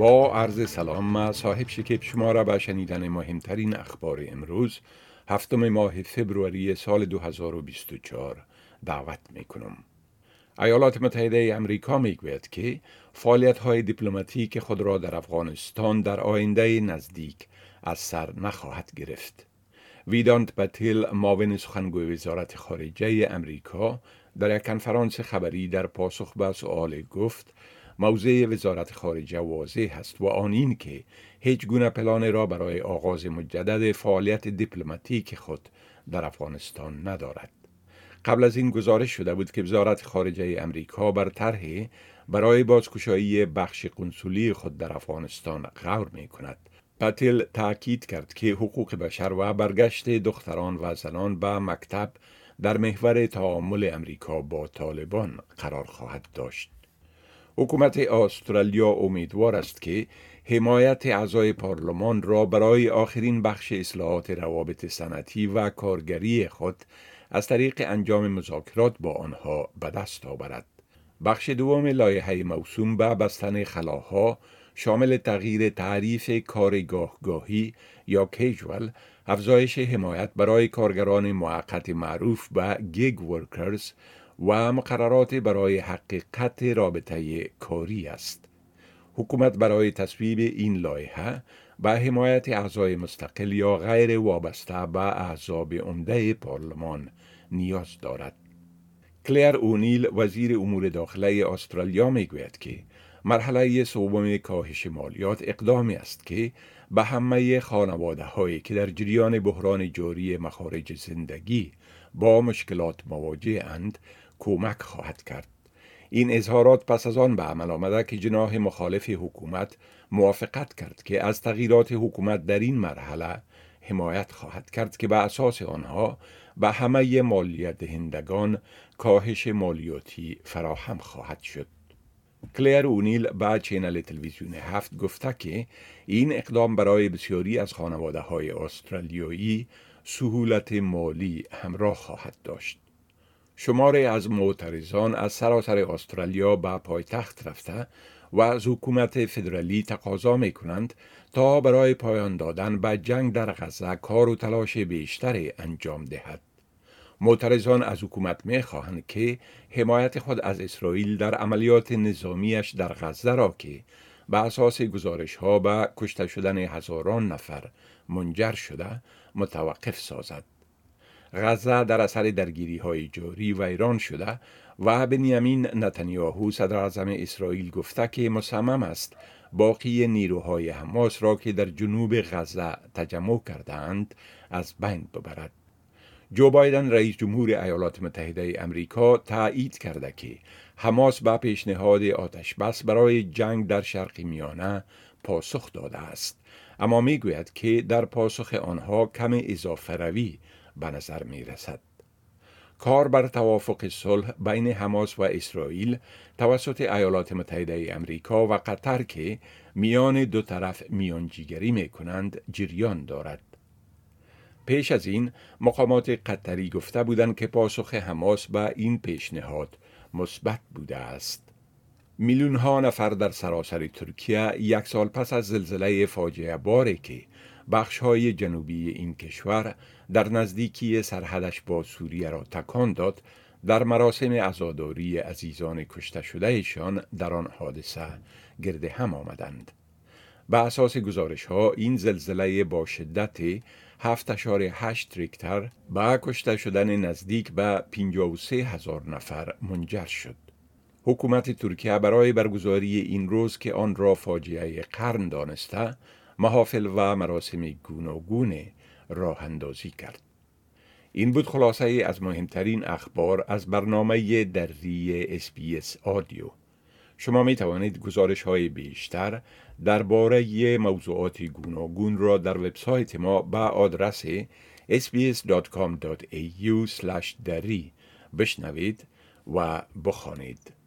با عرض سلام ما صاحب شکیب شما را به شنیدن مهمترین اخبار امروز هفتم ماه فبروری سال 2024 دعوت می کنم. ایالات متحده امریکا می گوید که فعالیت های دیپلماتیک خود را در افغانستان در آینده نزدیک از سر نخواهد گرفت. ویدانت بتیل معاون سخنگوی وزارت خارجه امریکا در یک کنفرانس خبری در پاسخ به سؤال گفت موضع وزارت خارجه واضح است و آن این که هیچ گونه پلان را برای آغاز مجدد فعالیت دیپلماتیک خود در افغانستان ندارد. قبل از این گزارش شده بود که وزارت خارجه امریکا بر طرح برای بازکشایی بخش قنسولی خود در افغانستان غور می کند. پتیل تاکید کرد که حقوق بشر و برگشت دختران و زنان به مکتب در محور تعامل امریکا با طالبان قرار خواهد داشت. حکومت استرالیا امیدوار است که حمایت اعضای پارلمان را برای آخرین بخش اصلاحات روابط صنعتی و کارگری خود از طریق انجام مذاکرات با آنها به دست آورد. بخش دوم لایحه موسوم به بستن خلاها شامل تغییر تعریف کارگاهگاهی یا کیجول افزایش حمایت برای کارگران موقت معروف به گیگ ورکرز و مقررات برای حقیقت رابطه کاری است. حکومت برای تصویب این لایحه به حمایت اعضای مستقل یا غیر وابسته به احزاب عمده پارلمان نیاز دارد. کلیر اونیل وزیر امور داخله استرالیا می گوید که مرحله سوم کاهش مالیات اقدامی است که به همه خانواده هایی که در جریان بحران جاری مخارج زندگی با مشکلات مواجه اند کمک خواهد کرد. این اظهارات پس از آن به عمل آمده که جناح مخالف حکومت موافقت کرد که از تغییرات حکومت در این مرحله حمایت خواهد کرد که به اساس آنها به همه مالیت دهندگان کاهش مالیاتی فراهم خواهد شد. کلیر اونیل به چینل تلویزیون هفت گفته که این اقدام برای بسیاری از خانواده های استرالیایی سهولت مالی همراه خواهد داشت. شماره از معترضان از سراسر استرالیا به پایتخت رفته و از حکومت فدرالی تقاضا می کنند تا برای پایان دادن به جنگ در غزه کار و تلاش بیشتری انجام دهد. معترضان از حکومت می خواهند که حمایت خود از اسرائیل در عملیات نظامیش در غزه را که به اساس گزارش ها به کشته شدن هزاران نفر منجر شده متوقف سازد. غزه در اثر درگیری های جاری ویران شده و بنیامین نتانیاهو صدر اعظم اسرائیل گفته که مصمم است باقی نیروهای حماس را که در جنوب غزه تجمع کردند از بین ببرد. جو بایدن رئیس جمهور ایالات متحده امریکا تایید کرده که حماس به پیشنهاد آتش بس برای جنگ در شرق میانه پاسخ داده است اما می‌گوید که در پاسخ آنها کم اضافه روی به نظر می رسد. کار بر توافق صلح بین حماس و اسرائیل توسط ایالات متحده امریکا و قطر که میان دو طرف میانجیگری می کنند جریان دارد. پیش از این مقامات قطری گفته بودند که پاسخ حماس به این پیشنهاد مثبت بوده است. میلیون ها نفر در سراسر ترکیه یک سال پس از زلزله فاجعه باری که بخش های جنوبی این کشور در نزدیکی سرحدش با سوریه را تکان داد در مراسم عزاداری عزیزان کشته شدهشان در آن حادثه گرد هم آمدند. به اساس گزارش ها این زلزله با شدت 7.8 ریکتر به کشته شدن نزدیک به 53 هزار نفر منجر شد. حکومت ترکیه برای برگزاری این روز که آن را فاجعه قرن دانسته محافل و مراسم گوناگون راه اندازی کرد. این بود خلاصه از مهمترین اخبار از برنامه دری اسپیس آدیو. شما می توانید گزارش های بیشتر درباره موضوعات گوناگون را در وبسایت ما به آدرس sbs.com.au دری بشنوید و بخوانید.